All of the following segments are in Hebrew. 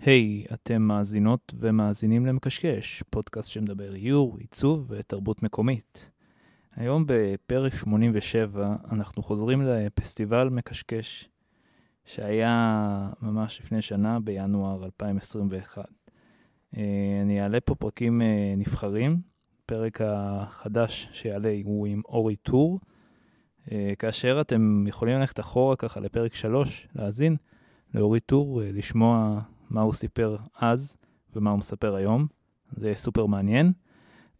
היי, hey, אתם מאזינות ומאזינים למקשקש, פודקאסט שמדבר איור, עיצוב ותרבות מקומית. היום בפרק 87 אנחנו חוזרים לפסטיבל מקשקש, שהיה ממש לפני שנה, בינואר 2021. אה, אני אעלה פה פרקים אה, נבחרים, הפרק החדש שיעלה הוא עם אורי טור, אה, כאשר אתם יכולים ללכת אחורה ככה לפרק 3, להאזין לאורי טור, לשמוע מה הוא סיפר אז ומה הוא מספר היום. זה סופר מעניין.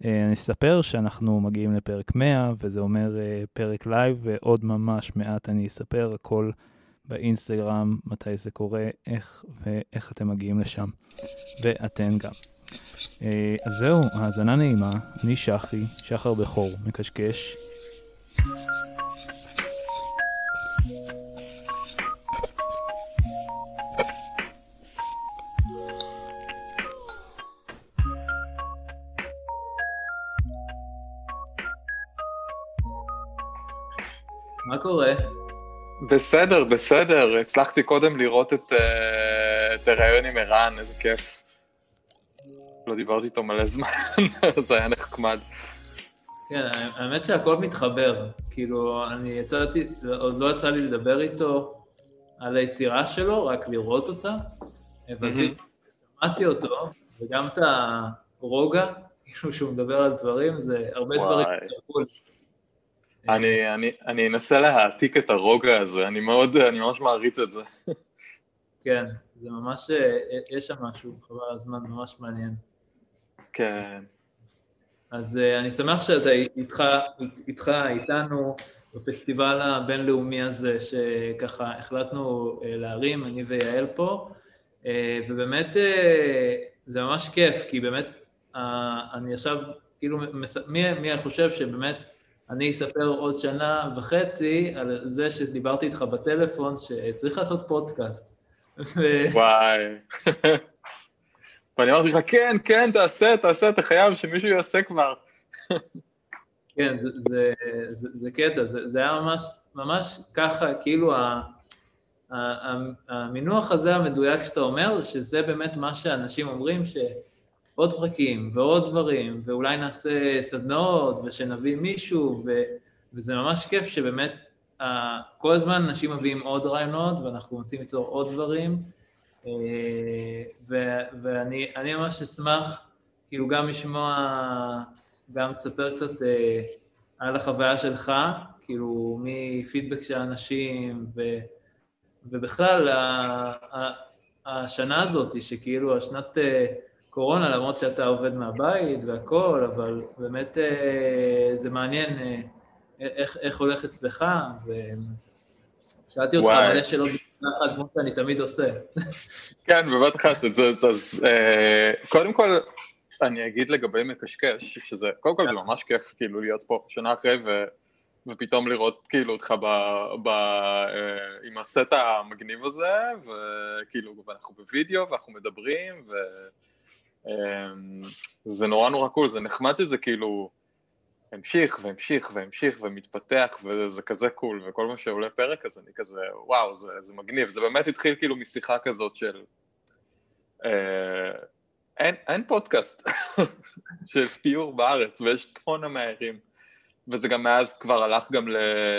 אני אספר שאנחנו מגיעים לפרק 100, וזה אומר פרק לייב, ועוד ממש מעט אני אספר הכל באינסטגרם, מתי זה קורה, איך ואיך אתם מגיעים לשם. ואתן גם. אה, אז זהו, האזנה נעימה, אני שחי, שחר בכור, מקשקש. מה קורה? בסדר, בסדר, הצלחתי קודם לראות את, uh, את הרעיון עם ערן, איזה כיף. לא דיברתי איתו מלא זמן, זה היה נחמד. כן, האמת שהכל מתחבר. כאילו, אני יצאתי, עוד לא יצא לי לדבר איתו על היצירה שלו, רק לראות אותה. הבנתי, שמעתי אותו, וגם את הרוגע, כאילו שהוא מדבר על דברים, זה הרבה דברים. אני, אני, אני אנסה להעתיק את הרוגע הזה, אני מאוד, אני ממש מעריץ את זה. כן, זה ממש, אה, יש שם משהו, חבל הזמן, ממש מעניין. כן. אז uh, אני שמח שאתה איתך, איתך, איתנו, בפסטיבל הבינלאומי הזה, שככה החלטנו להרים, אני ויעל פה, ובאמת זה ממש כיף, כי באמת אני עכשיו, כאילו. מי, מי חושב שבאמת אני אספר עוד שנה וחצי על זה שדיברתי איתך בטלפון שצריך לעשות פודקאסט. וואי. ואני אמרתי לך, כן, כן, תעשה, תעשה, אתה חייב שמישהו יעשה כבר. כן, זה, זה, זה, זה קטע, זה, זה היה ממש, ממש ככה, כאילו ה, ה, המינוח הזה המדויק שאתה אומר, שזה באמת מה שאנשים אומרים, ש... עוד פרקים ועוד דברים, ואולי נעשה סדנאות ושנביא מישהו, ו, וזה ממש כיף שבאמת uh, כל הזמן אנשים מביאים עוד רעיונות ואנחנו מנסים ליצור עוד דברים, uh, ו, ואני ממש אשמח כאילו גם לשמוע, גם תספר קצת uh, על החוויה שלך, כאילו מפידבק של אנשים, ו, ובכלל השנה הזאת, שכאילו השנת... Uh, קורונה, למרות שאתה עובד מהבית והכול, אבל באמת אה, זה מעניין אה, איך, איך הולך אצלך, ושאלתי אותך מלא שאלות אחת, כמו שאני תמיד עושה. כן, בבת אחת, אז, אז אה, קודם כל, אני אגיד לגבי מקשקש, שזה, קודם כל זה ממש כיף כאילו להיות פה שנה אחרי ו, ופתאום לראות כאילו אותך ב, ב, עם הסט המגניב הזה, וכאילו, ואנחנו בווידאו ואנחנו מדברים, ו... אמ, זה נורא נורא cool, זה נחמד שזה כאילו המשיך והמשיך והמשיך ומתפתח וזה כזה cool, וכל מה שעולה פרק אז אני כזה, וואו, זה, זה מגניב, זה באמת התחיל כאילו משיחה כזאת של אה, אין, אין פודקאסט של איור בארץ ויש טון מאיירים וזה גם מאז כבר הלך גם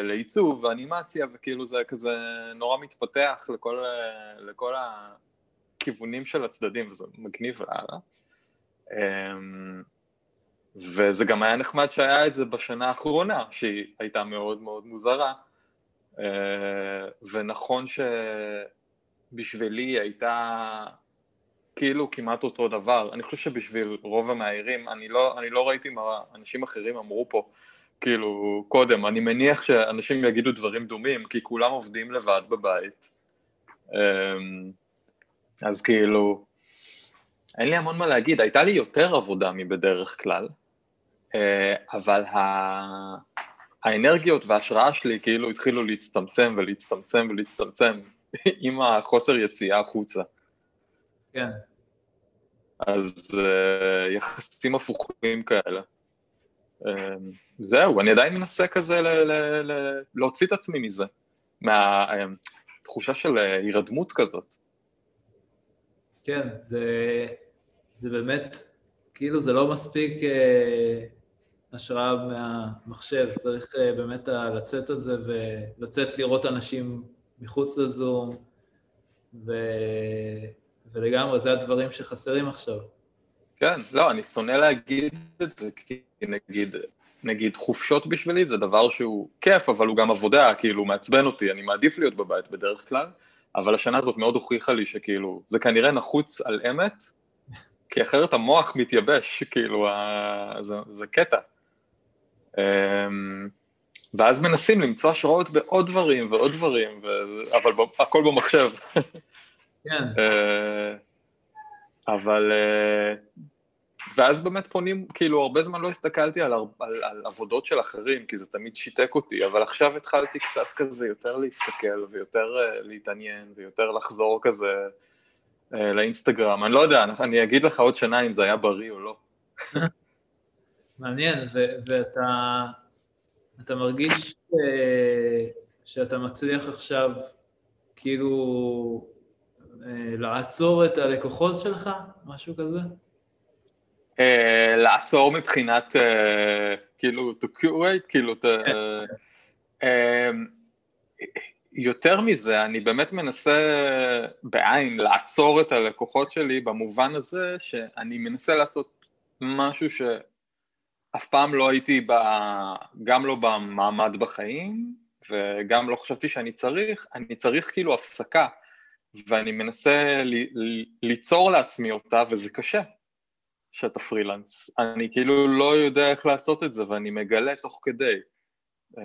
לעיצוב ואנימציה וכאילו זה כזה נורא מתפתח לכל, לכל ה... הכיוונים של הצדדים, וזה מגניב לאללה. אמ, וזה גם היה נחמד שהיה את זה בשנה האחרונה, שהיא הייתה מאוד מאוד מוזרה, אה, ונכון שבשבילי היא הייתה כאילו כמעט אותו דבר. אני חושב שבשביל רוב המאיירים, אני לא, אני לא ראיתי מה אנשים אחרים אמרו פה, כאילו, קודם, אני מניח שאנשים יגידו דברים דומים, כי כולם עובדים לבד בבית. אז כאילו, אין לי המון מה להגיד, הייתה לי יותר עבודה מבדרך כלל, אה, אבל ה... האנרגיות וההשראה שלי כאילו התחילו להצטמצם ולהצטמצם ולהצטמצם עם החוסר יציאה החוצה. כן. אז uh, יחסים הפוכים כאלה. Uh, זהו, אני עדיין מנסה כזה ל- ל- ל- להוציא את עצמי מזה, מהתחושה של הירדמות כזאת. כן, זה, זה באמת, כאילו זה לא מספיק אה, השראה מהמחשב, צריך אה, באמת לצאת על זה ולצאת לראות אנשים מחוץ לזום, ו... ולגמרי, זה הדברים שחסרים עכשיו. כן, לא, אני שונא להגיד את זה, כי נגיד, נגיד חופשות בשבילי זה דבר שהוא כיף, אבל הוא גם עבודה, כאילו, מעצבן אותי, אני מעדיף להיות בבית בדרך כלל, אבל השנה הזאת מאוד הוכיחה לי שכאילו, זה כנראה נחוץ על אמת, כי אחרת המוח מתייבש, כאילו, זה, זה קטע. אמ, ואז מנסים למצוא השראות בעוד דברים ועוד דברים, ו... אבל הכל במחשב. כן. אה, אבל... אה, ואז באמת פונים, כאילו הרבה זמן לא הסתכלתי על, על, על עבודות של אחרים, כי זה תמיד שיתק אותי, אבל עכשיו התחלתי קצת כזה יותר להסתכל ויותר uh, להתעניין ויותר לחזור כזה uh, לאינסטגרם. אני לא יודע, אני אגיד לך עוד שנה אם זה היה בריא או לא. מעניין, ו- ואתה אתה מרגיש uh, שאתה מצליח עכשיו כאילו לעצור את הלקוחות שלך, משהו כזה? Uh, לעצור מבחינת, uh, כאילו, to curate, כאילו, to, uh, יותר מזה, אני באמת מנסה בעין לעצור את הלקוחות שלי במובן הזה שאני מנסה לעשות משהו שאף פעם לא הייתי, ב, גם לא במעמד בחיים וגם לא חשבתי שאני צריך, אני צריך כאילו הפסקה ואני מנסה ל, ליצור לעצמי אותה וזה קשה. שאתה פרילנס. אני כאילו לא יודע איך לעשות את זה ואני מגלה תוך כדי. Uh,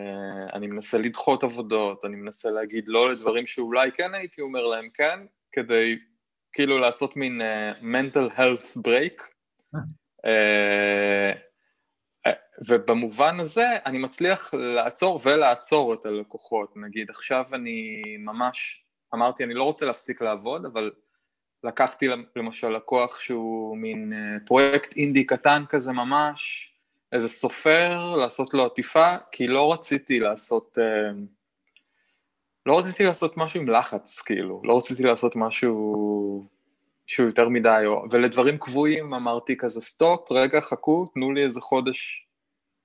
אני מנסה לדחות עבודות, אני מנסה להגיד לא לדברים שאולי כן הייתי אומר להם כן, כדי כאילו לעשות מין uh, mental health break. Uh, ובמובן הזה אני מצליח לעצור ולעצור את הלקוחות. נגיד עכשיו אני ממש, אמרתי אני לא רוצה להפסיק לעבוד, אבל לקחתי למשל לקוח שהוא מין אה, פרויקט אינדי קטן כזה ממש, איזה סופר, לעשות לו עטיפה, כי לא רציתי לעשות, אה, לא רציתי לעשות משהו עם לחץ, כאילו, לא רציתי לעשות משהו שהוא יותר מדי, ולדברים קבועים אמרתי כזה סטופ, רגע, חכו, תנו לי איזה חודש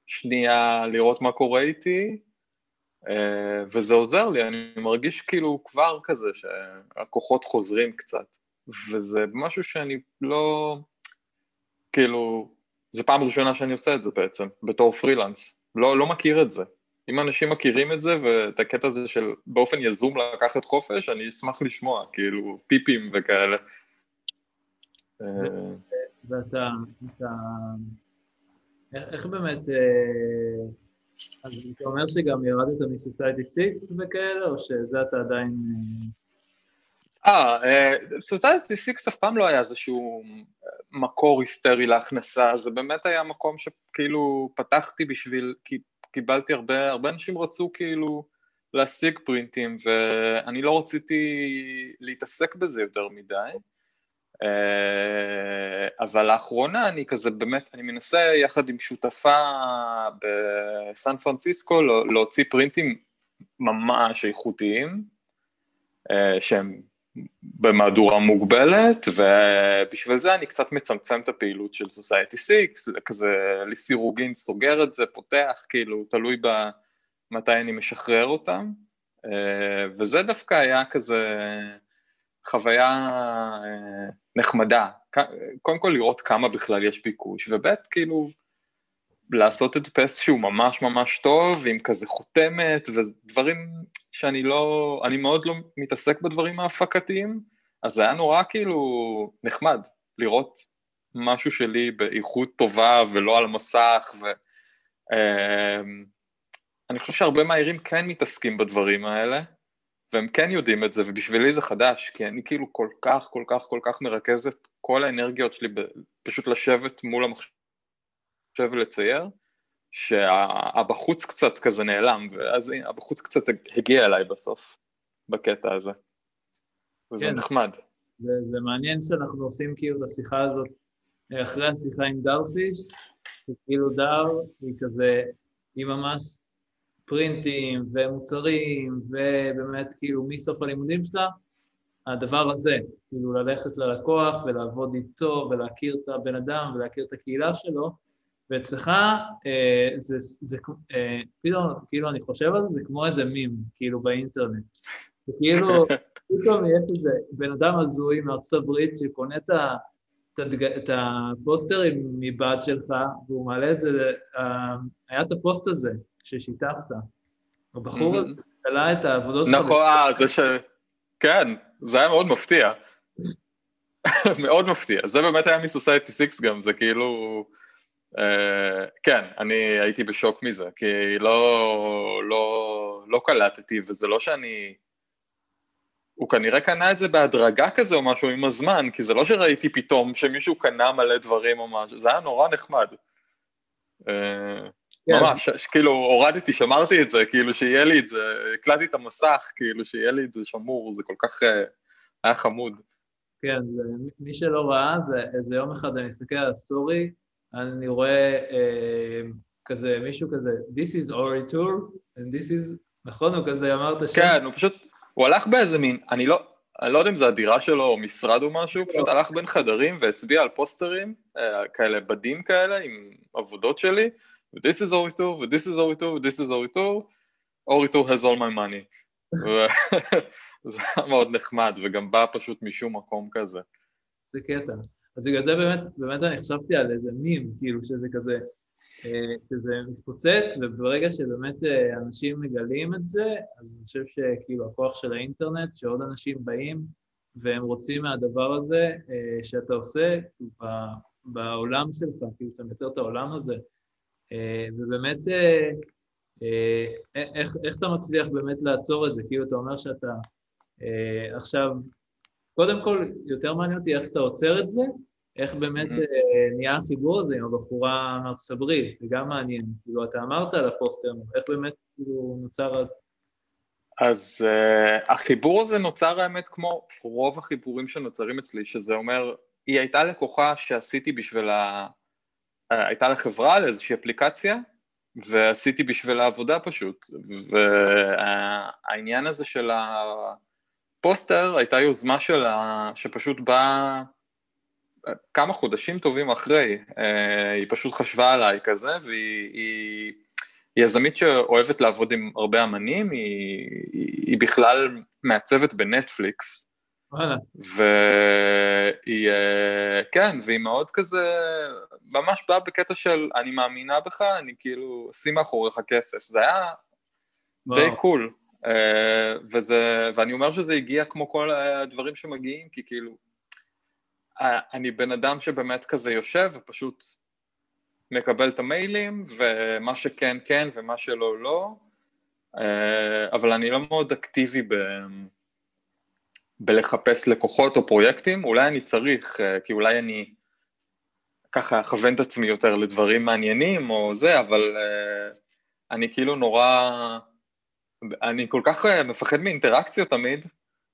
שנייה לראות מה קורה איתי, אה, וזה עוזר לי, אני מרגיש כאילו כבר כזה שהכוחות חוזרים קצת. וזה משהו שאני לא, כאילו, זו פעם ראשונה שאני עושה את זה בעצם, בתור פרילנס, לא, לא מכיר את זה. אם אנשים מכירים את זה ואת הקטע הזה של באופן יזום לקחת חופש, אני אשמח לשמוע, כאילו, טיפים וכאלה. ואתה, אתה, איך, איך באמת, אה, אז אתה אומר שגם ירדת מסוסייטי 6 וכאלה, או שזה אתה עדיין... אה, אה, סוציאליטי סיקס אף פעם לא היה איזשהו מקור היסטרי להכנסה, זה באמת היה מקום שכאילו פתחתי בשביל, כי קיבלתי הרבה, הרבה אנשים רצו כאילו להשיג פרינטים ואני לא רציתי להתעסק בזה יותר מדי, אה, אבל לאחרונה אני כזה באמת, אני מנסה יחד עם שותפה בסן פרנסיסקו להוציא פרינטים ממש איכותיים, אה, שהם במהדורה מוגבלת, ובשביל זה אני קצת מצמצם את הפעילות של Society 6, כזה לסירוגין סוגר את זה, פותח, כאילו, תלוי במתי אני משחרר אותם, אה, וזה דווקא היה כזה חוויה אה, נחמדה, קודם כל לראות כמה בכלל יש ביקוש, וב' כאילו לעשות את פס שהוא ממש ממש טוב, עם כזה חותמת ודברים שאני לא, אני מאוד לא מתעסק בדברים ההפקתיים, אז זה היה נורא כאילו נחמד לראות משהו שלי באיכות טובה ולא על מסך, ואני אמ, חושב שהרבה מהעירים כן מתעסקים בדברים האלה, והם כן יודעים את זה, ובשבילי זה חדש, כי אני כאילו כל כך, כל כך, כל כך מרכז את כל האנרגיות שלי פשוט לשבת מול המחשב ולצייר, שהבחוץ קצת כזה נעלם, ואז הבחוץ קצת הגיע אליי בסוף, בקטע הזה. וזה כן. נחמד. זה, זה מעניין שאנחנו עושים כאילו את השיחה הזאת אחרי השיחה עם דרפיש, שכאילו דר היא כזה, היא ממש פרינטים ומוצרים, ובאמת כאילו מסוף הלימודים שלה, הדבר הזה, כאילו ללכת ללקוח ולעבוד איתו ולהכיר את הבן אדם ולהכיר את הקהילה שלו, ואצלך אה, זה, זה אה, כאילו, כאילו אני חושב על זה, זה כמו איזה מים, כאילו באינטרנט. כאילו, פתאום יש איזה בן אדם הזוי מארצות הברית שקונה את, ה, את, הדג, את הפוסטרים מבד שלך, והוא מעלה את זה, אה, היה את הפוסט הזה ששיתפת. הבחור הזה תלה את העבודות שלך. נכון, אה, זה ש... כן, זה היה מאוד מפתיע. מאוד מפתיע. זה באמת היה מסוסייטי סיקס גם, זה כאילו... Uh, כן, אני הייתי בשוק מזה, כי לא, לא, לא קלטתי, וזה לא שאני... הוא כנראה קנה את זה בהדרגה כזה או משהו עם הזמן, כי זה לא שראיתי פתאום שמישהו קנה מלא דברים או משהו, זה היה נורא נחמד. Uh, כן. ממש, כאילו הורדתי, שמרתי את זה, כאילו שיהיה לי את זה, הקלטתי את המסך, כאילו שיהיה לי את זה שמור, זה כל כך uh, היה חמוד. כן, זה, מי שלא ראה, זה איזה יום אחד אני מסתכל על הסטורי, אני רואה אה, כזה, מישהו כזה, This is Ori Tour, and this is, נכון? הוא כזה אמר את השם? כן, הוא פשוט, הוא הלך באיזה מין, אני לא, אני לא יודע אם זה הדירה שלו או משרד או משהו, פשוט לא. הלך בין חדרים והצביע על פוסטרים, אה, כאלה בדים כאלה עם עבודות שלי, ו-This is Ori Tour, ו-This is Ori Tour, ו-This is Ori Tour, Ori Tour has all my money. זה היה מאוד נחמד, וגם בא פשוט משום מקום כזה. זה קטע. אז בגלל זה באמת, באמת אני חשבתי על איזה מים, כאילו שזה כזה, אה, שזה מתפוצץ, וברגע שבאמת אה, אנשים מגלים את זה, אז אני חושב שכאילו הכוח של האינטרנט, שעוד אנשים באים והם רוצים מהדבר הזה אה, שאתה עושה בעולם שלך, כאילו שאתה מייצר את העולם הזה, ובאמת, איך, איך אתה מצליח באמת לעצור את זה? כאילו אתה אומר שאתה עכשיו, קודם כל, יותר מעניין אותי איך אתה עוצר את זה, איך באמת mm-hmm. נהיה החיבור הזה עם הבחורה מארצות הברית, זה גם מעניין. כאילו, אתה אמרת על הפוסטר, איך באמת כאילו נוצר... אז uh, החיבור הזה נוצר האמת כמו רוב החיבורים שנוצרים אצלי, שזה אומר, היא הייתה לקוחה שעשיתי בשביל ה... Uh, הייתה לחברה לאיזושהי אפליקציה, ועשיתי בשביל העבודה פשוט. והעניין הזה של הפוסטר הייתה יוזמה שלה, שפשוט באה... כמה חודשים טובים אחרי, אה, היא פשוט חשבה עליי כזה, והיא היא, היא יזמית שאוהבת לעבוד עם הרבה אמנים, היא, היא בכלל מעצבת בנטפליקס. וואלה. והיא, אה, כן, והיא מאוד כזה, ממש באה בקטע של אני מאמינה בך, אני כאילו, שים מאחוריך כסף. זה היה וואו. די קול. אה, וזה, ואני אומר שזה הגיע כמו כל הדברים שמגיעים, כי כאילו, אני בן אדם שבאמת כזה יושב ופשוט מקבל את המיילים, ומה שכן כן ומה שלא לא, אה, אבל אני לא מאוד אקטיבי ב... בלחפש לקוחות או פרויקטים, אולי אני צריך, אה, כי אולי אני ככה אכוון את עצמי יותר לדברים מעניינים או זה, אבל אני כאילו נורא, אני כל כך מפחד מאינטראקציות תמיד,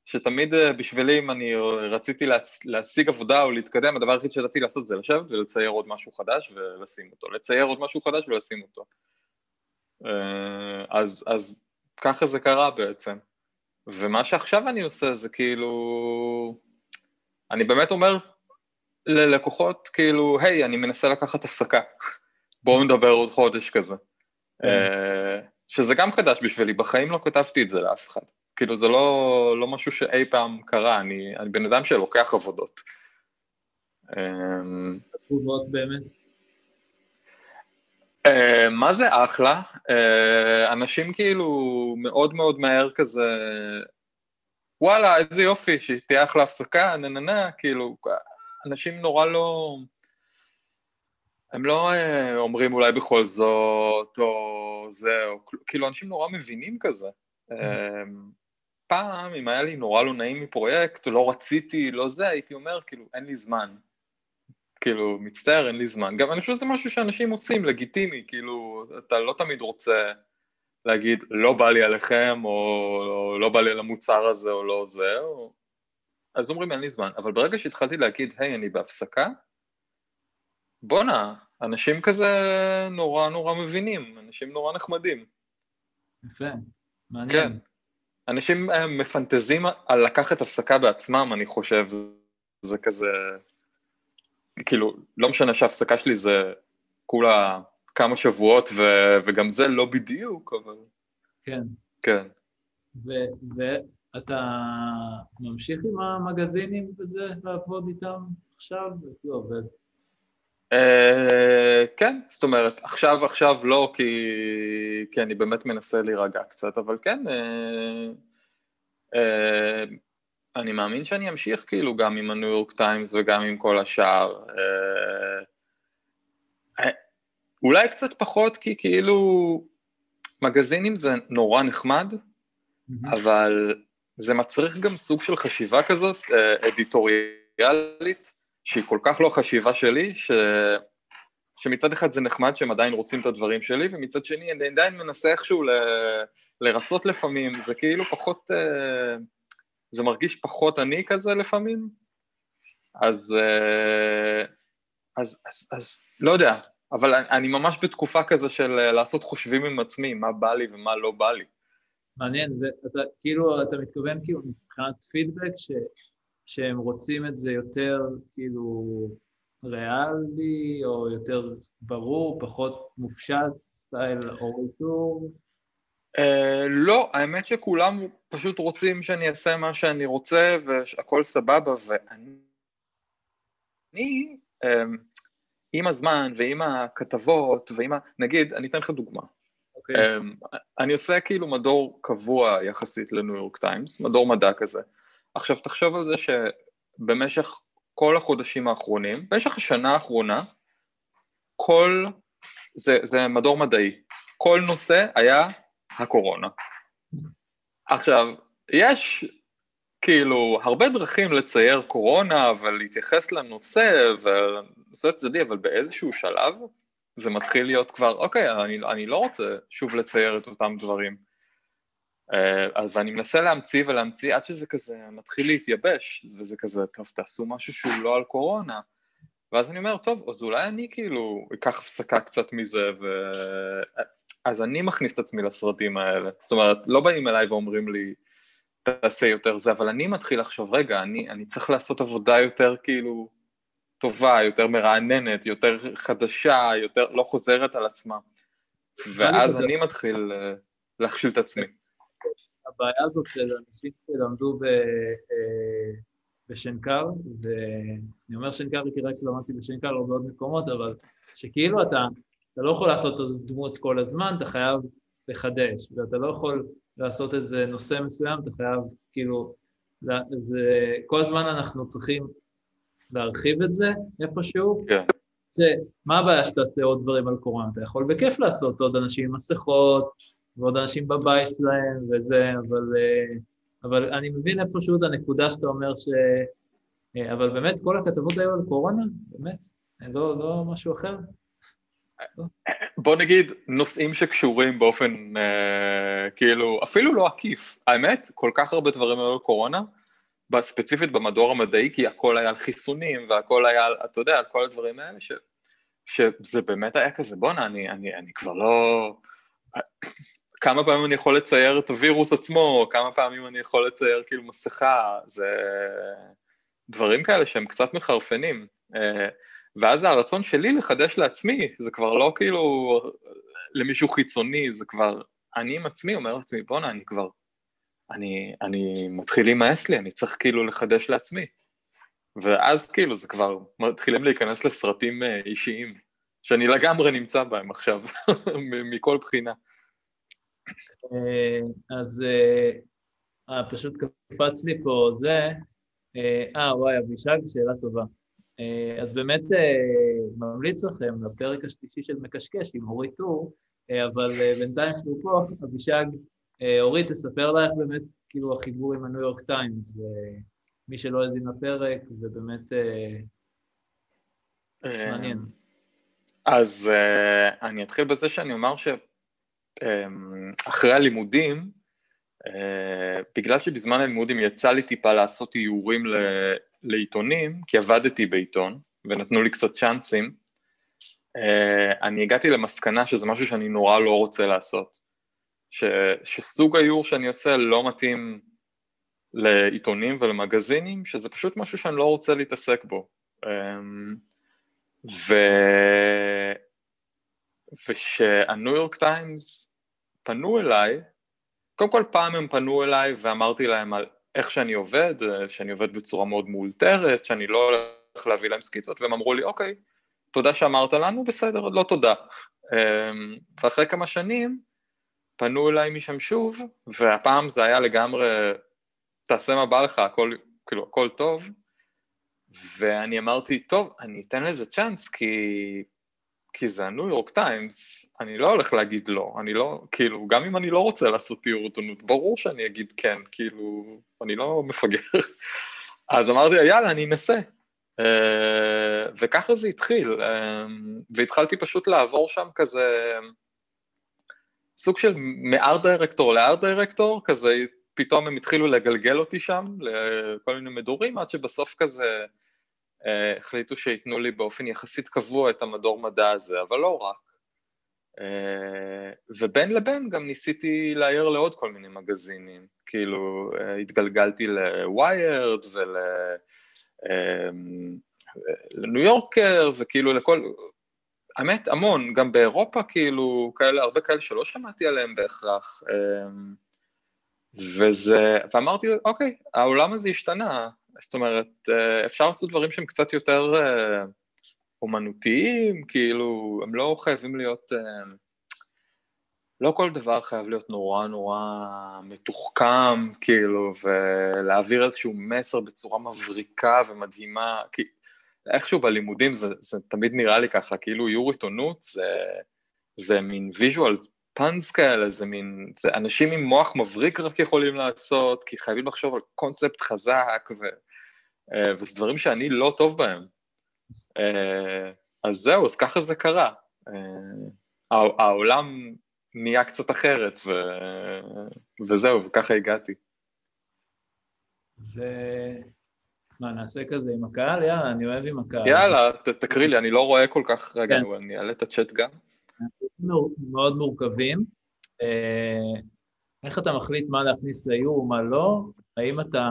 שתמיד אה, בשבילי אם אני רציתי להצ... להשיג עבודה או להתקדם, הדבר היחיד שידעתי לעשות זה לשבת ולצייר עוד משהו חדש ולשים אותו, לצייר עוד משהו חדש ולשים אותו. אה, אז, אז ככה זה קרה בעצם. ומה שעכשיו אני עושה זה כאילו, אני באמת אומר ללקוחות כאילו, היי, אני מנסה לקחת הפסקה, בואו נדבר עוד חודש כזה. כן. שזה גם חדש בשבילי, בחיים לא כתבתי את זה לאף אחד. כאילו זה לא, לא משהו שאי פעם קרה, אני, אני בן אדם שלוקח עבודות. אמ, תגובות באמת? Uh, מה זה אחלה? Uh, אנשים כאילו מאוד מאוד מהר כזה, וואלה, איזה יופי, שתהיה אחלה הפסקה, נה נה נה, כאילו, אנשים נורא לא... הם לא uh, אומרים אולי בכל זאת, או זה, או כאילו, אנשים נורא מבינים כזה. Uh, פעם, אם היה לי נורא לא נעים מפרויקט, לא רציתי, לא זה, הייתי אומר, כאילו, אין לי זמן. כאילו, מצטער, אין לי זמן. גם אני חושב שזה משהו שאנשים עושים, לגיטימי, כאילו, אתה לא תמיד רוצה להגיד, לא בא לי עליכם, או, או לא בא לי על המוצר הזה, או לא זה, או... אז אומרים, אין לי זמן. אבל ברגע שהתחלתי להגיד, היי, אני בהפסקה, בואנה, אנשים כזה נורא נורא מבינים, אנשים נורא נחמדים. יפה, מעניין. כן. אנשים אה, מפנטזים על לקחת הפסקה בעצמם, אני חושב, זה כזה, כאילו, לא משנה שההפסקה שלי זה כולה כמה שבועות, ו, וגם זה לא בדיוק, אבל... כן. כן. ואתה ממשיך עם המגזינים וזה, לעבוד איתם עכשיו? איך זה עובד? Uh, כן, זאת אומרת, עכשיו עכשיו לא, כי, כי אני באמת מנסה להירגע קצת, אבל כן, uh, uh, אני מאמין שאני אמשיך כאילו גם עם הניו יורק טיימס וגם עם כל השאר. אולי קצת פחות, כי כאילו מגזינים זה נורא נחמד. אבל זה מצריך גם סוג של חשיבה כזאת, אדיטוריאלית, שהיא כל כך לא חשיבה שלי, ש... שמצד אחד זה נחמד שהם עדיין רוצים את הדברים שלי, ומצד שני אני עדיין מנסה איכשהו ל... לרצות לפעמים, זה כאילו פחות, אה, זה מרגיש פחות אני כזה לפעמים, אז, אה, אז, אז, אז לא יודע, אבל אני ממש בתקופה כזו של לעשות חושבים עם עצמי, מה בא לי ומה לא בא לי. מעניין, ואתה כאילו, אתה מתכוון כאילו מבחינת פידבק, ש... שהם רוצים את זה יותר כאילו ריאלי, או יותר ברור, פחות מופשט, סטייל אוריטור? Uh, לא, האמת שכולם פשוט רוצים שאני אעשה מה שאני רוצה והכל סבבה, ואני, אני, um, עם הזמן ועם הכתבות ועם ה... נגיד, אני אתן לך דוגמה. Okay. אוקיי. Um, אני עושה כאילו מדור קבוע יחסית לניו יורק טיימס, מדור מדע כזה. עכשיו תחשוב על זה שבמשך כל החודשים האחרונים, במשך השנה האחרונה, כל, זה, זה מדור מדעי, כל נושא היה הקורונה. עכשיו, יש כאילו הרבה דרכים לצייר קורונה ולהתייחס לנושא ולנושא צדדי, אבל באיזשהו שלב זה מתחיל להיות כבר, אוקיי, אני, אני לא רוצה שוב לצייר את אותם דברים. אה, ואני מנסה להמציא ולהמציא עד שזה כזה מתחיל להתייבש, וזה כזה, טוב, תעשו משהו שהוא לא על קורונה. ואז אני אומר, טוב, אז אולי אני כאילו אקח הפסקה קצת מזה, ו... אז אני מכניס את עצמי לסרטים האלה. זאת אומרת, לא באים אליי ואומרים לי, תעשה יותר זה, אבל אני מתחיל לחשוב, רגע, אני, אני צריך לעשות עבודה יותר כאילו טובה, יותר מרעננת, יותר חדשה, יותר לא חוזרת על עצמה. ואז אני מתחיל אה, להכשיל את עצמי. הבעיה הזאת של אנשים שלמדו ב, אה, בשנקר, ואני אומר שנקר כי רק למדתי בשנקר, לא בעוד מקומות, אבל שכאילו אתה, אתה לא יכול לעשות איזה דמות כל הזמן, אתה חייב לחדש, ואתה לא יכול לעשות איזה נושא מסוים, אתה חייב כאילו, זה, כל הזמן אנחנו צריכים להרחיב את זה איפשהו. כן. מה הבעיה שתעשה עוד דברים על קורונה? אתה יכול בכיף לעשות עוד אנשים עם מסכות, ועוד אנשים בבית שלהם וזה, אבל, אה, אבל אני מבין איפשהו את הנקודה שאתה אומר ש... אה, אבל באמת כל הכתבות היו על קורונה, באמת, לא, לא משהו אחר. בוא נגיד נושאים שקשורים באופן אה, כאילו אפילו לא עקיף, האמת כל כך הרבה דברים היו על קורונה, ספציפית במדור המדעי כי הכל היה על חיסונים והכל היה על, אתה יודע, על כל הדברים האלה ש, שזה באמת היה כזה בואנה אני, אני, אני כבר לא, כמה פעמים אני יכול לצייר את הווירוס עצמו, כמה פעמים אני יכול לצייר כאילו מסכה, זה דברים כאלה שהם קצת מחרפנים. אה, ואז הרצון שלי לחדש לעצמי, זה כבר לא כאילו למישהו חיצוני, זה כבר אני עם עצמי אומר לעצמי, בואנה, אני כבר, אני, אני מתחיל להימאס לי, אני צריך כאילו לחדש לעצמי. ואז כאילו זה כבר מתחילים להיכנס לסרטים אה, אישיים, שאני לגמרי נמצא בהם עכשיו, מכל בחינה. אה, אז אה, אה, פשוט קפץ לי פה זה, אה, וואי, אבישג, שאלה טובה. אז באמת ממליץ לכם לפרק השלישי של מקשקש עם אורית טור, אבל בינתיים שהוא פה, אבישג, אורית, תספר לך באמת כאילו החיבור עם הניו יורק טיימס, מי שלא האזין לפרק, זה באמת מעניין. אז אני אתחיל בזה שאני אומר ש... אמ, אחרי הלימודים, אה, בגלל שבזמן הלימודים יצא לי טיפה לעשות איורים לעיתונים, כי עבדתי בעיתון ונתנו לי קצת צ'אנסים, אה, אני הגעתי למסקנה שזה משהו שאני נורא לא רוצה לעשות. ש, שסוג האיור שאני עושה לא מתאים לעיתונים ולמגזינים, שזה פשוט משהו שאני לא רוצה להתעסק בו. אמ, ו... ושהניו יורק טיימס פנו אליי, קודם כל פעם הם פנו אליי ואמרתי להם על איך שאני עובד, שאני עובד בצורה מאוד מאולתרת, שאני לא הולך להביא להם סקיצות, והם אמרו לי, אוקיי, תודה שאמרת לנו, בסדר, לא תודה. אמ, ואחרי כמה שנים פנו אליי משם שוב, והפעם זה היה לגמרי, תעשה מה בא לך, הכל, כאילו, הכל טוב, ואני אמרתי, טוב, אני אתן לזה צ'אנס, כי, כי זה הניו יורק טיימס, אני לא הולך להגיד לא, אני לא, כאילו, גם אם אני לא רוצה לעשות תיאור עיתונות, ברור שאני אגיד כן, כאילו, אני לא מפגר. אז אמרתי, יאללה, אני אנסה. Uh, וככה זה התחיל, uh, והתחלתי פשוט לעבור שם כזה, סוג של מארט דירקטור לארט דירקטור, כזה פתאום הם התחילו לגלגל אותי שם לכל מיני מדורים, עד שבסוף כזה החליטו שייתנו לי באופן יחסית קבוע את המדור מדע הזה, אבל לא רק. Uh, ובין לבין גם ניסיתי להעיר לעוד כל מיני מגזינים, כאילו uh, התגלגלתי לוויירד ול... לניו יורקר וכאילו לכל, האמת המון, גם באירופה כאילו כאלה, הרבה כאלה שלא שמעתי עליהם בהכרח. וזה, ואמרתי אוקיי, העולם הזה השתנה, זאת אומרת אפשר לעשות דברים שהם קצת יותר אומנותיים, כאילו הם לא חייבים להיות לא כל דבר חייב להיות נורא נורא מתוחכם, כאילו, ולהעביר איזשהו מסר בצורה מבריקה ומדהימה, כי איכשהו בלימודים זה, זה תמיד נראה לי ככה, כאילו איור עיתונות זה, זה מין visual puns כאלה, זה מין, זה אנשים עם מוח מבריק רק יכולים לעשות, כי חייבים לחשוב על קונספט חזק, ו, אה, וזה דברים שאני לא טוב בהם. אה, אז זהו, אז ככה זה קרה. אה, העולם נהיה קצת אחרת, ו... וזהו, וככה הגעתי. מה, נעשה כזה עם הקהל? יאללה, אני אוהב עם הקהל. יאללה, ת, תקריא לי, אני לא רואה כל כך, רגע, כן. אני אעלה את הצ'אט גם. מאוד מורכבים. אה, איך אתה מחליט מה להכניס לאיור ומה לא? האם אתה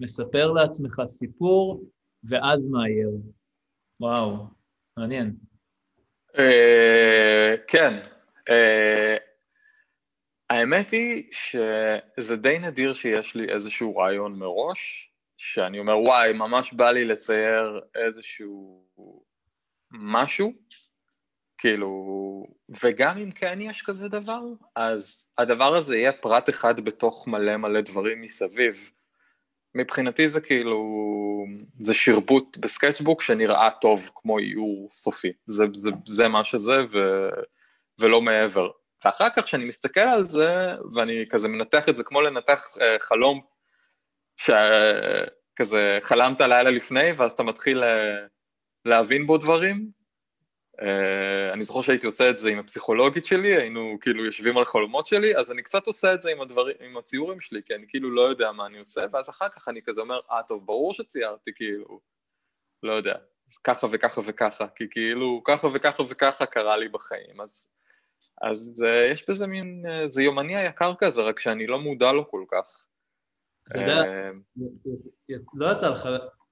מספר לעצמך סיפור ואז מאייר? וואו, מעניין. אה, כן, Uh, האמת היא שזה די נדיר שיש לי איזשהו רעיון מראש, שאני אומר וואי, ממש בא לי לצייר איזשהו משהו, כאילו, וגם אם כן יש כזה דבר, אז הדבר הזה יהיה פרט אחד בתוך מלא מלא דברים מסביב. מבחינתי זה כאילו, זה שרבוט בסקצ'בוק שנראה טוב כמו איור סופי, זה, זה, זה מה שזה ו... ולא מעבר. ואחר כך כשאני מסתכל על זה, ואני כזה מנתח את זה כמו לנתח uh, חלום שכזה חלמת לילה לפני, ואז אתה מתחיל uh, להבין בו דברים. Uh, אני זוכר שהייתי עושה את זה עם הפסיכולוגית שלי, היינו כאילו יושבים על חלומות שלי, אז אני קצת עושה את זה עם, הדברים, עם הציורים שלי, כי אני כאילו לא יודע מה אני עושה, ואז אחר כך אני כזה אומר, אה, טוב, ברור שציירתי כאילו, לא יודע, ככה וככה וככה, כי כאילו ככה וככה וככה קרה לי בחיים, אז אז uh, יש בזה מין, uh, זה יומני היקר כזה, רק שאני לא מודע לו כל כך. אתה יודע, אה, לא יצא לך,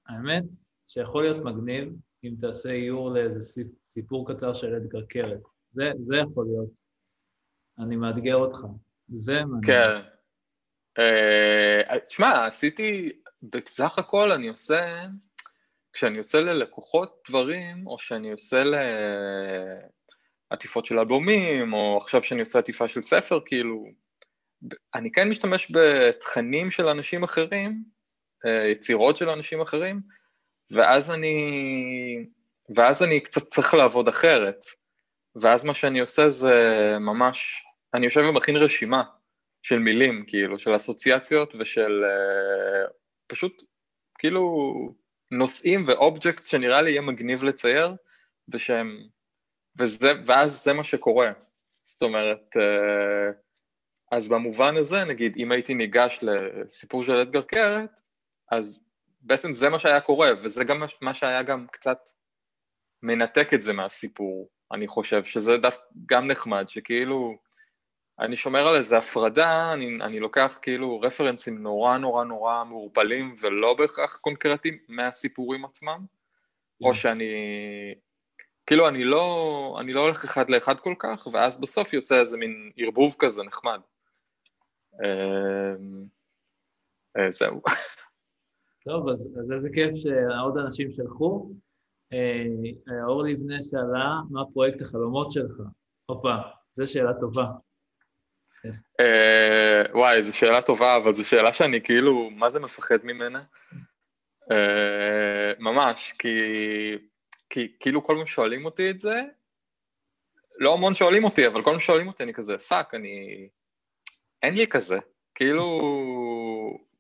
האמת שיכול להיות מגניב אם תעשה איור לאיזה סיפור קצר של אדגר קרת. זה, זה יכול להיות. אני מאתגר אותך. זה מעניין. כן. תשמע, עשיתי, בסך הכל אני עושה, כשאני עושה ללקוחות דברים, או שאני עושה ל... עטיפות של אלבומים, או עכשיו שאני עושה עטיפה של ספר, כאילו, אני כן משתמש בתכנים של אנשים אחרים, אה, יצירות של אנשים אחרים, ואז אני, ואז אני קצת צריך לעבוד אחרת, ואז מה שאני עושה זה ממש, אני יושב ומכין רשימה של מילים, כאילו, של אסוציאציות ושל uh, פשוט, כאילו, נושאים ואובג'קט שנראה לי יהיה מגניב לצייר, ושהם וזה, ואז זה מה שקורה. זאת אומרת, אה, אז במובן הזה, נגיד, אם הייתי ניגש לסיפור של אדגר קרת, אז בעצם זה מה שהיה קורה, וזה גם מה שהיה גם קצת מנתק את זה מהסיפור, אני חושב, שזה דף גם נחמד, שכאילו, אני שומר על איזה הפרדה, אני, אני לוקח כאילו רפרנסים נורא נורא נורא מעורפלים ולא בהכרח קונקרטיים מהסיפורים עצמם, או כן. שאני, כאילו אני לא, אני לא הולך אחד לאחד כל כך, ואז בסוף יוצא איזה מין ערבוב כזה נחמד. אמ, אה, זהו. טוב, אז, אז איזה כיף שעוד אנשים שלחו. אה, אור לבנה שאלה, מה פרויקט החלומות שלך? הופה, זו שאלה טובה. אה, וואי, זו שאלה טובה, אבל זו שאלה שאני כאילו, מה זה מפחד ממנה? אה, ממש, כי, כי כאילו כל פעם שואלים אותי את זה, לא המון שואלים אותי, אבל כל פעם שואלים אותי, אני כזה, fuck, אני... אין לי כזה. כאילו,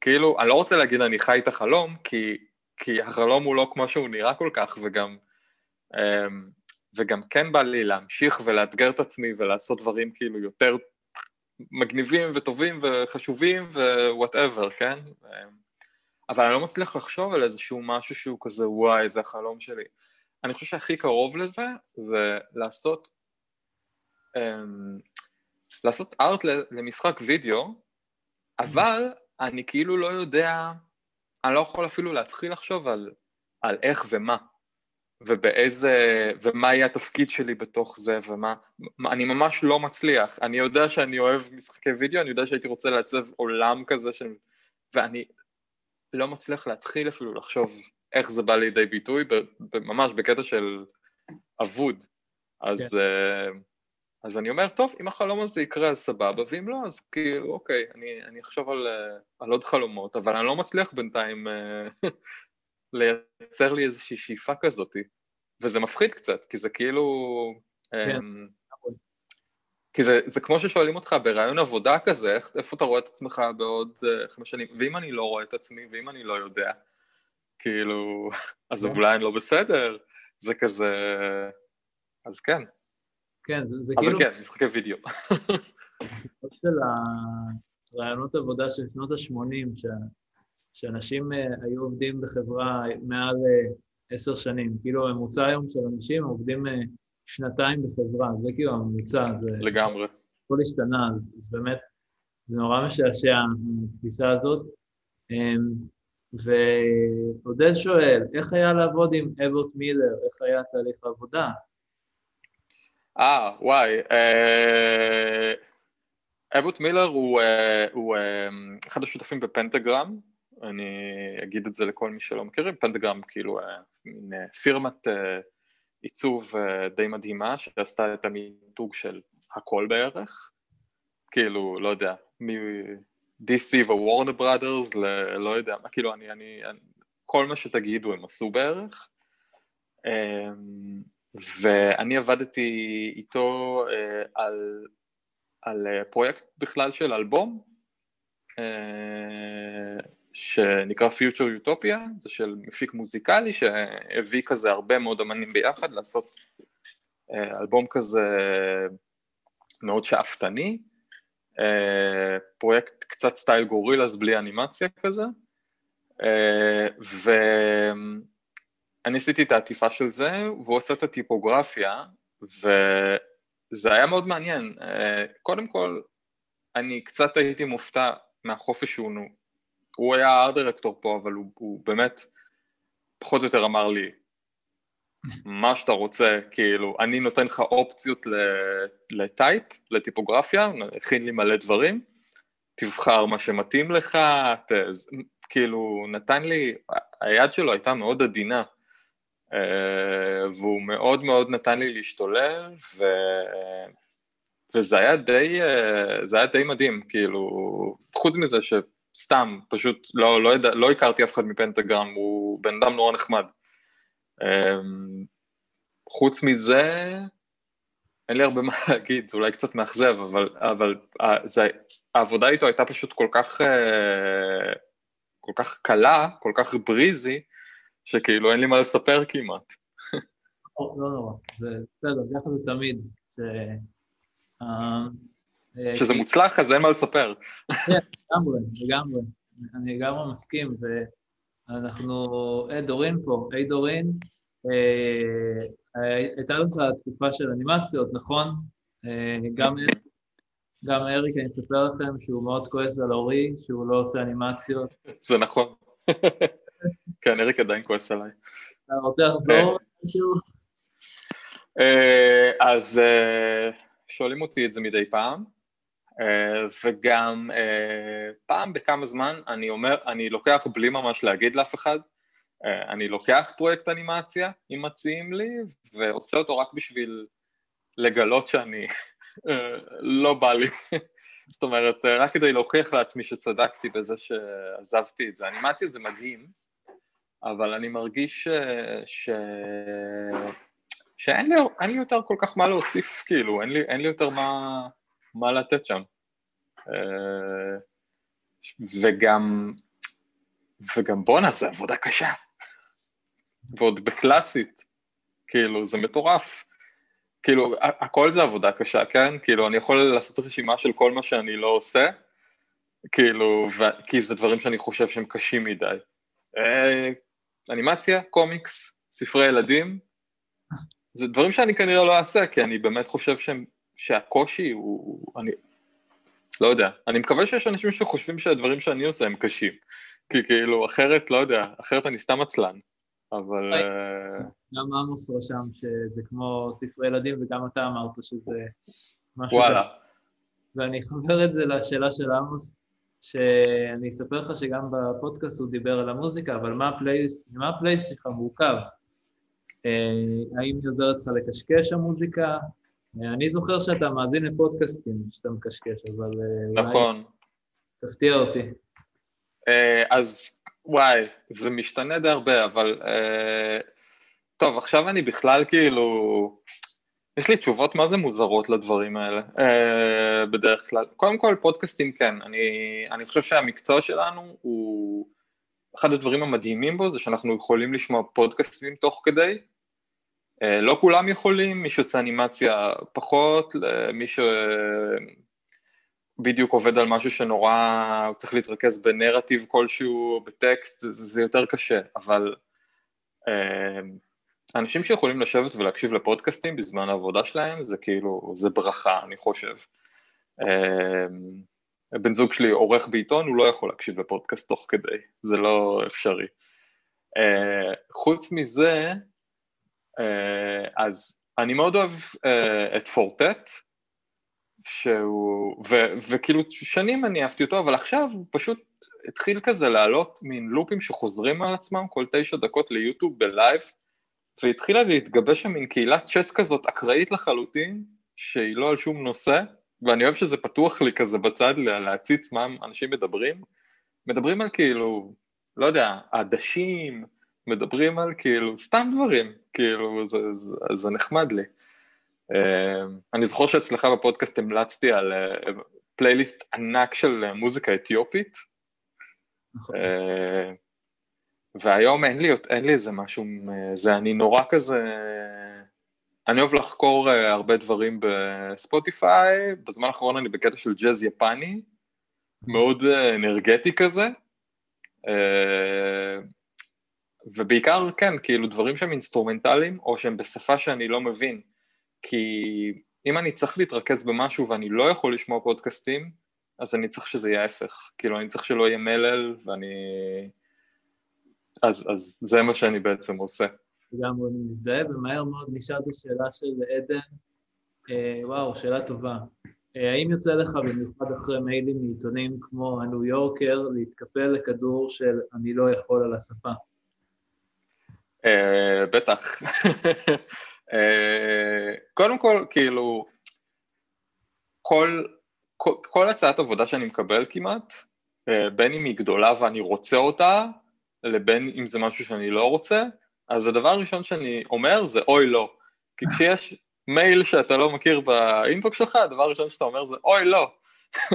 כאילו, אני לא רוצה להגיד אני חי את החלום, כי, כי החלום הוא לא כמו שהוא נראה כל כך, וגם, אמ, וגם כן בא לי להמשיך ולאתגר את עצמי ולעשות דברים כאילו יותר מגניבים וטובים וחשובים ו whatever, כן? אמ, אבל אני לא מצליח לחשוב על איזשהו משהו שהוא כזה, וואי, זה החלום שלי. אני חושב שהכי קרוב לזה, זה לעשות, um, לעשות art למשחק וידאו, אבל אני כאילו לא יודע, אני לא יכול אפילו להתחיל לחשוב על, על איך ומה, ובאיזה, ומה יהיה התפקיד שלי בתוך זה, ומה, אני ממש לא מצליח. אני יודע שאני אוהב משחקי וידאו, אני יודע שהייתי רוצה לעצב עולם כזה, של, ואני לא מצליח להתחיל אפילו לחשוב איך זה בא לידי ביטוי, ממש בקטע של אבוד. אז, כן. אז אני אומר, טוב, אם החלום הזה יקרה אז סבבה, ואם לא, אז כאילו, אוקיי, אני, אני אחשוב על, uh, על עוד חלומות, אבל אני לא מצליח בינתיים uh, לייצר לי איזושהי שאיפה כזאת, וזה מפחיד קצת, כי זה כאילו... כן. Um, כי זה, זה כמו ששואלים אותך ברעיון עבודה כזה, איך, איפה אתה רואה את עצמך בעוד uh, חמש שנים, ואם אני לא רואה את עצמי, ואם אני לא יודע, כאילו, אז כן. אולי אני לא בסדר, זה כזה, אז כן. כן, זה, זה אבל כאילו... כן, משחקי וידאו. של הרעיונות עבודה של שנות ה-80, ש... שאנשים אה, היו עובדים בחברה מעל אה, עשר שנים. כאילו הממוצע היום של אנשים עובדים אה, שנתיים בחברה, זה כאילו הממוצע, זה... לגמרי. הכל השתנה, אז, אז באמת, זה נורא משעשע, התפיסה הזאת. אמ, ועודד שואל, איך היה לעבוד עם אבוט מילר? איך היה תהליך העבודה? אה, וואי. אה, אבוט מילר הוא, אה, הוא אה, אחד השותפים בפנטגרם, אני אגיד את זה לכל מי שלא מכירים, פנטגרם כאילו מין פירמת עיצוב די מדהימה שעשתה את המיתוג של הכל בערך, כאילו, לא יודע, מ-DC ווורנר בראדרס, לא יודע, כאילו אני, אני, אני, כל מה שתגידו הם עשו בערך. ואני עבדתי איתו uh, על, על uh, פרויקט בכלל של אלבום uh, שנקרא Future Utopia, זה של מפיק מוזיקלי שהביא כזה הרבה מאוד אמנים ביחד לעשות אלבום כזה מאוד שאפתני, פרויקט קצת סטייל גורילס בלי אנימציה כזה, ו... אני עשיתי את העטיפה של זה, והוא עושה את הטיפוגרפיה, וזה היה מאוד מעניין. אה, קודם כל, אני קצת הייתי מופתע מהחופש שהוא... הוא היה הארט דירקטור פה, אבל הוא, הוא באמת פחות או יותר אמר לי, מה שאתה רוצה, כאילו, אני נותן לך אופציות לטייפ, לטיפוגרפיה, הכין לי מלא דברים, תבחר מה שמתאים לך, ת, כאילו, נתן לי, היד שלו הייתה מאוד עדינה. אה, והוא מאוד מאוד נתן לי להשתולל, ו... וזה היה די, אה, זה היה די מדהים, כאילו, חוץ מזה שסתם, פשוט לא, לא, ידע, לא הכרתי אף אחד מפנטגרם, הוא בן אדם נורא נחמד. אה, חוץ מזה, אין לי הרבה מה להגיד, זה אולי קצת מאכזב, אבל, אבל זה, העבודה איתו הייתה פשוט כל כך, כל כך קלה, כל כך בריזי, שכאילו אין לי מה לספר כמעט. לא, לא נורא, זה בסדר, ככה זה תמיד. ש... אה, שזה מוצלח, אז אין מה לספר. כן, לגמרי, לגמרי. אני לגמרי מסכים, ואנחנו, היי דורין פה, היי דורין, אה, הייתה לך תקופה של אנימציות, נכון? אה, גם גם אריק, אני אספר לכם שהוא מאוד כועס על אורי, שהוא לא עושה אנימציות. זה נכון. כן, אריק עדיין כועס עליי. אתה רוצה לחזור משהו? אה, אז אה, שואלים אותי את זה מדי פעם, אה, וגם פעם בכמה זמן אני אומר, אני לוקח בלי ממש להגיד לאף אחד, אני לוקח פרויקט אנימציה, אם מציעים לי, ועושה אותו רק בשביל לגלות שאני לא בא לי. זאת אומרת, רק כדי להוכיח לעצמי שצדקתי בזה שעזבתי את זה. אנימציה זה מדהים, אבל אני מרגיש ש... ש... שאין לי, לי יותר כל כך מה להוסיף, כאילו, אין לי, אין לי יותר מה, מה לתת שם. אה, וגם, וגם בואנה, זה עבודה קשה. ועוד בקלאסית, כאילו, זה מטורף. כאילו, הכל זה עבודה קשה, כן? כאילו, אני יכול לעשות רשימה של כל מה שאני לא עושה, כאילו, ו... כי זה דברים שאני חושב שהם קשים מדי. אנימציה, קומיקס, ספרי ילדים, זה דברים שאני כנראה לא אעשה, כי אני באמת חושב שהם, שהקושי הוא, אני לא יודע, אני מקווה שיש אנשים שחושבים שהדברים שאני עושה הם קשים, כי כאילו אחרת, לא יודע, אחרת אני סתם עצלן, אבל... אה, גם עמוס רשם שזה כמו ספרי ילדים, וגם אתה אמרת שזה משהו... וואלה. ואני אחבר את זה לשאלה של עמוס, שאני אספר לך שגם בפודקאסט הוא דיבר על המוזיקה, אבל מה הפלייסט, מה שלך מורכב? אה, האם היא עוזרת לך לקשקש המוזיקה? אה, אני זוכר שאתה מאזין לפודקאסטים שאתה מקשקש, אבל... אה, נכון. תפתיע אותי. אז וואי, זה משתנה די הרבה, אבל... טוב, עכשיו אני בכלל כאילו... יש לי תשובות מה זה מוזרות לדברים האלה, uh, בדרך כלל. קודם כל, פודקאסטים כן, אני, אני חושב שהמקצוע שלנו הוא, אחד הדברים המדהימים בו זה שאנחנו יכולים לשמוע פודקאסטים תוך כדי, uh, לא כולם יכולים, מי שעושה אנימציה פחות, מי שבדיוק עובד על משהו שנורא, הוא צריך להתרכז בנרטיב כלשהו, בטקסט, זה, יותר קשה, אבל... Uh, אנשים שיכולים לשבת ולהקשיב לפודקאסטים בזמן העבודה שלהם, זה כאילו, זה ברכה, אני חושב. אמ, בן זוג שלי עורך בעיתון, הוא לא יכול להקשיב לפודקאסט תוך כדי, זה לא אפשרי. אה, חוץ מזה, אה, אז אני מאוד אוהב אה, את פורטט, שהוא, ו, וכאילו שנים אני אהבתי אותו, אבל עכשיו הוא פשוט התחיל כזה לעלות מין לופים שחוזרים על עצמם כל תשע דקות ליוטיוב בלייב, והתחילה להתגבש שם מין קהילת צ'אט כזאת אקראית לחלוטין, שהיא לא על שום נושא, ואני אוהב שזה פתוח לי כזה בצד להציץ מה אנשים מדברים. מדברים על כאילו, לא יודע, עדשים, מדברים על כאילו, סתם דברים, כאילו, זה, זה, זה נחמד לי. Uh, אני זוכר שאצלך בפודקאסט המלצתי על uh, פלייליסט ענק של מוזיקה אתיופית. והיום אין לי, אין לי איזה משהו, זה אני נורא כזה, אני אוהב לחקור אה, הרבה דברים בספוטיפיי, בזמן האחרון אני בקטע של ג'אז יפני, מאוד אה, אנרגטי כזה, אה, ובעיקר, כן, כאילו דברים שהם אינסטרומנטליים, או שהם בשפה שאני לא מבין, כי אם אני צריך להתרכז במשהו ואני לא יכול לשמוע פודקאסטים, אז אני צריך שזה יהיה ההפך, כאילו אני צריך שלא יהיה מלל ואני... אז, אז זה מה שאני בעצם עושה. לגמרי אני מזדהה, ומהר מאוד נשאלת השאלה של עדן, אה, וואו, שאלה טובה. אה, האם יוצא לך, במיוחד אחרי מיילים מעיתונים כמו הניו יורקר, להתקפל לכדור של אני לא יכול על השפה? אה, בטח. אה, קודם כל, כאילו, כל, כל, כל הצעת עבודה שאני מקבל כמעט, אה, בין אם היא גדולה ואני רוצה אותה, לבין אם זה משהו שאני לא רוצה, אז הדבר הראשון שאני אומר זה אוי לא. כי כשיש מייל שאתה לא מכיר באינבוק שלך, הדבר הראשון שאתה אומר זה אוי לא.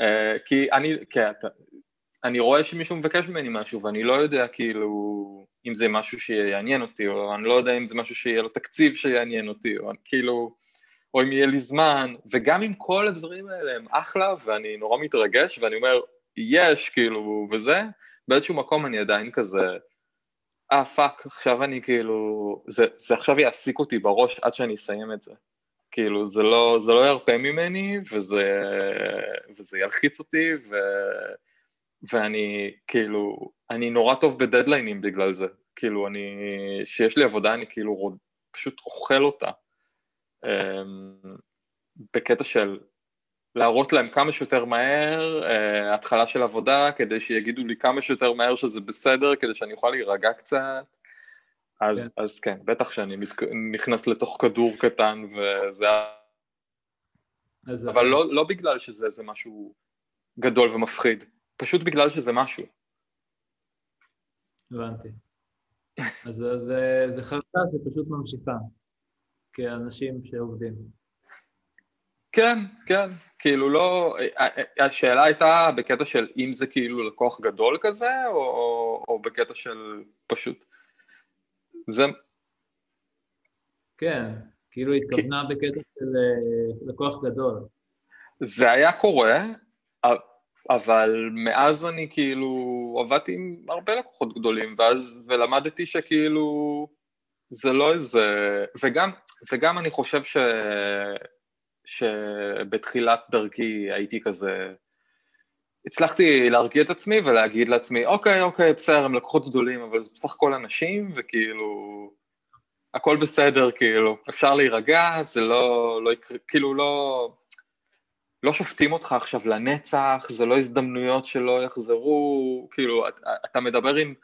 אה, כי אני, כי אתה, אני רואה שמישהו מבקש ממני משהו ואני לא יודע כאילו אם זה משהו שיעניין אותי, או אני לא יודע אם זה משהו שיהיה לו תקציב שיעניין אותי, או כאילו, או אם יהיה לי זמן, וגם אם כל הדברים האלה הם אחלה ואני נורא מתרגש ואני אומר יש כאילו וזה, באיזשהו מקום אני עדיין כזה, אה fuck, עכשיו אני כאילו, זה, זה עכשיו יעסיק אותי בראש עד שאני אסיים את זה. כאילו, זה לא, זה לא ירפה ממני, וזה, וזה ילחיץ אותי, ו, ואני, כאילו, אני נורא טוב בדדליינים בגלל זה. כאילו, אני, שיש לי עבודה, אני כאילו פשוט אוכל אותה. אמ, בקטע של להראות להם כמה שיותר מהר uh, התחלה של עבודה, כדי שיגידו לי כמה שיותר מהר שזה בסדר, כדי שאני אוכל להירגע קצת. אז כן, אז כן בטח שאני מת... נכנס לתוך כדור קטן וזה... אבל לא, לא בגלל שזה איזה משהו גדול ומפחיד, פשוט בגלל שזה משהו. הבנתי. אז זה חרטה שפשוט ממשיכה, כאנשים שעובדים. כן, כן, כאילו לא, השאלה הייתה בקטע של אם זה כאילו לקוח גדול כזה, או, או בקטע של פשוט, זה... כן, כאילו התכוונה כי... בקטע של אה, לקוח גדול. זה היה קורה, אבל מאז אני כאילו עבדתי עם הרבה לקוחות גדולים, ואז, ולמדתי שכאילו זה לא איזה, וגם, וגם אני חושב ש... שבתחילת דרכי הייתי כזה, הצלחתי להרגיע את עצמי ולהגיד לעצמי, אוקיי, אוקיי, בסדר, הם לקוחות גדולים, אבל זה בסך הכל אנשים, וכאילו, הכל בסדר, כאילו, אפשר להירגע, זה לא, לא יקרה, כאילו, לא, לא שופטים אותך עכשיו לנצח, זה לא הזדמנויות שלא יחזרו, כאילו, אתה, מדבר עם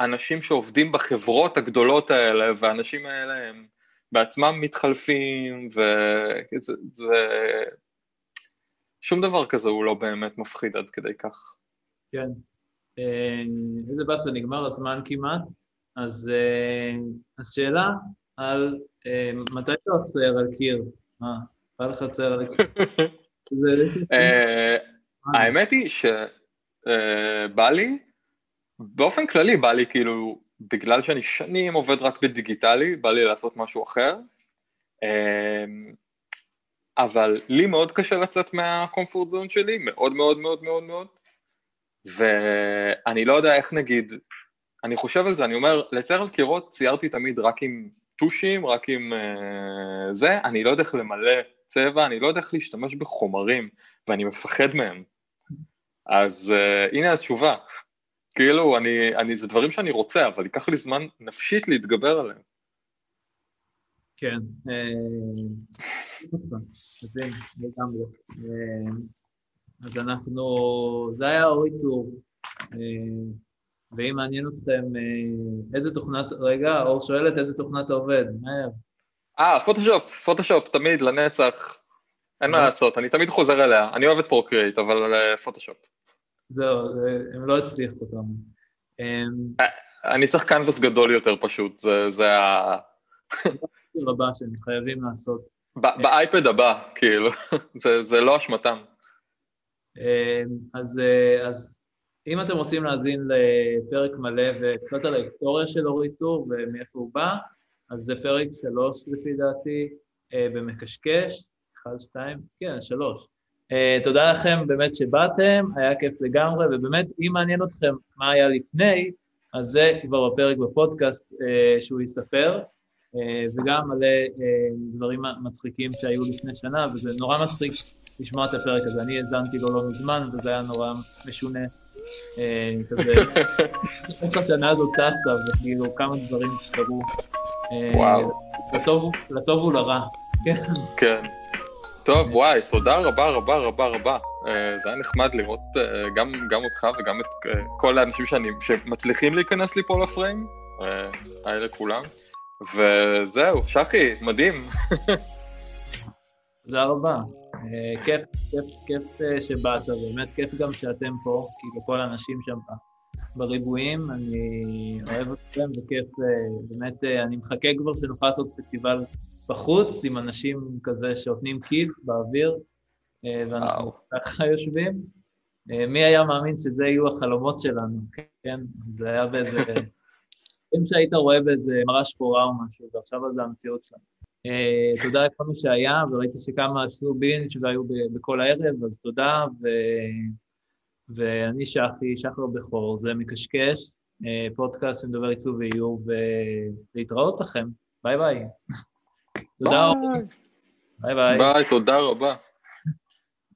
אנשים שעובדים בחברות הגדולות האלה, והאנשים האלה הם... בעצמם מתחלפים, וזה... זה... שום דבר כזה הוא לא באמת מפחיד עד כדי כך. כן. אה, איזה באסה, נגמר הזמן כמעט, אז, אה, אז שאלה על אה, מתי אתה עוצר על קיר? מה, בא לך לצייר על קיר? האמת היא שבא לי, באופן כללי בא לי כאילו בגלל שאני שנים עובד רק בדיגיטלי, בא לי לעשות משהו אחר. אמ, אבל לי מאוד קשה לצאת מהקומפורט זון שלי, מאוד מאוד מאוד מאוד מאוד, ואני לא יודע איך נגיד, אני חושב על זה, אני אומר, לצייר על קירות ציירתי תמיד רק עם טושים, רק עם uh, זה, אני לא יודע איך למלא צבע, אני לא יודע איך להשתמש בחומרים, ואני מפחד מהם. אז uh, הנה התשובה, כאילו, אני, אני, זה דברים שאני רוצה, אבל ייקח לי זמן נפשית להתגבר עליהם. כן, מבין, לגמרי. אז אנחנו, זה היה אורי טור, ואם מעניין אתכם איזה תוכנת, רגע, אור שואלת איזה תוכנת אתה עובד, מהר. אה, פוטושופ, פוטושופ, תמיד, לנצח. אין מה לעשות, אני תמיד חוזר אליה. אני אוהב את פרוקריאט, אבל פוטושופ. זהו, הם לא הצליחו אותם. אמ, אני צריך קנבס גדול יותר פשוט, זה ה... זה הבא שהם חייבים לעשות. באייפד הבא, כאילו, זה לא אשמתם. אמ, אז אם אתם רוצים להאזין לפרק מלא וקצת על ההיסטוריה של אורי טור ומאיפה הוא בא, אז זה פרק שלוש לפי דעתי, אה, במקשקש, אחד, שתיים, כן, שלוש. Uh, תודה לכם באמת שבאתם, היה כיף לגמרי, ובאמת, אם מעניין אתכם מה היה לפני, אז זה כבר בפרק בפודקאסט uh, שהוא יספר, uh, וגם מלא uh, דברים מצחיקים שהיו לפני שנה, וזה נורא מצחיק לשמוע את הפרק הזה. אני האזנתי לו לא מזמן, וזה היה נורא משונה. כזה, איך השנה הזאת טסה, וכאילו כמה דברים קרו. וואו. לטוב ולרע. כן. טוב, וואי, תודה רבה רבה רבה רבה. אה, זה היה נחמד לראות אה, גם, גם אותך וגם את אה, כל האנשים שאני, שמצליחים להיכנס לי פה לפריים, האלה כולם. וזהו, שחי, מדהים. תודה רבה. כיף, כיף, כיף שבאת, באמת כיף גם שאתם פה, כאילו כל האנשים שם בריבועים, אני אוהב אתכם, וכיף, באמת, אני מחכה כבר שנוכל לעשות פסטיבל בחוץ עם אנשים כזה שאופנים כיס באוויר, אה, ואנחנו ככה יושבים. אה, מי היה מאמין שזה יהיו החלומות שלנו, כן? זה היה באיזה... אם שהיית רואה באיזה מראה שחורה או משהו, ועכשיו זה המציאות שלנו. Uh, תודה לכל מי שהיה, וראיתי שכמה עשו binge והיו בכל הערב, אז תודה, ו... ואני שחי, שחר בכור, זה מקשקש, פודקאסט שמדבר עיצוב ואיור, ולהתראות לכם, ביי ביי. תודה. ביי ביי. ביי, תודה רבה.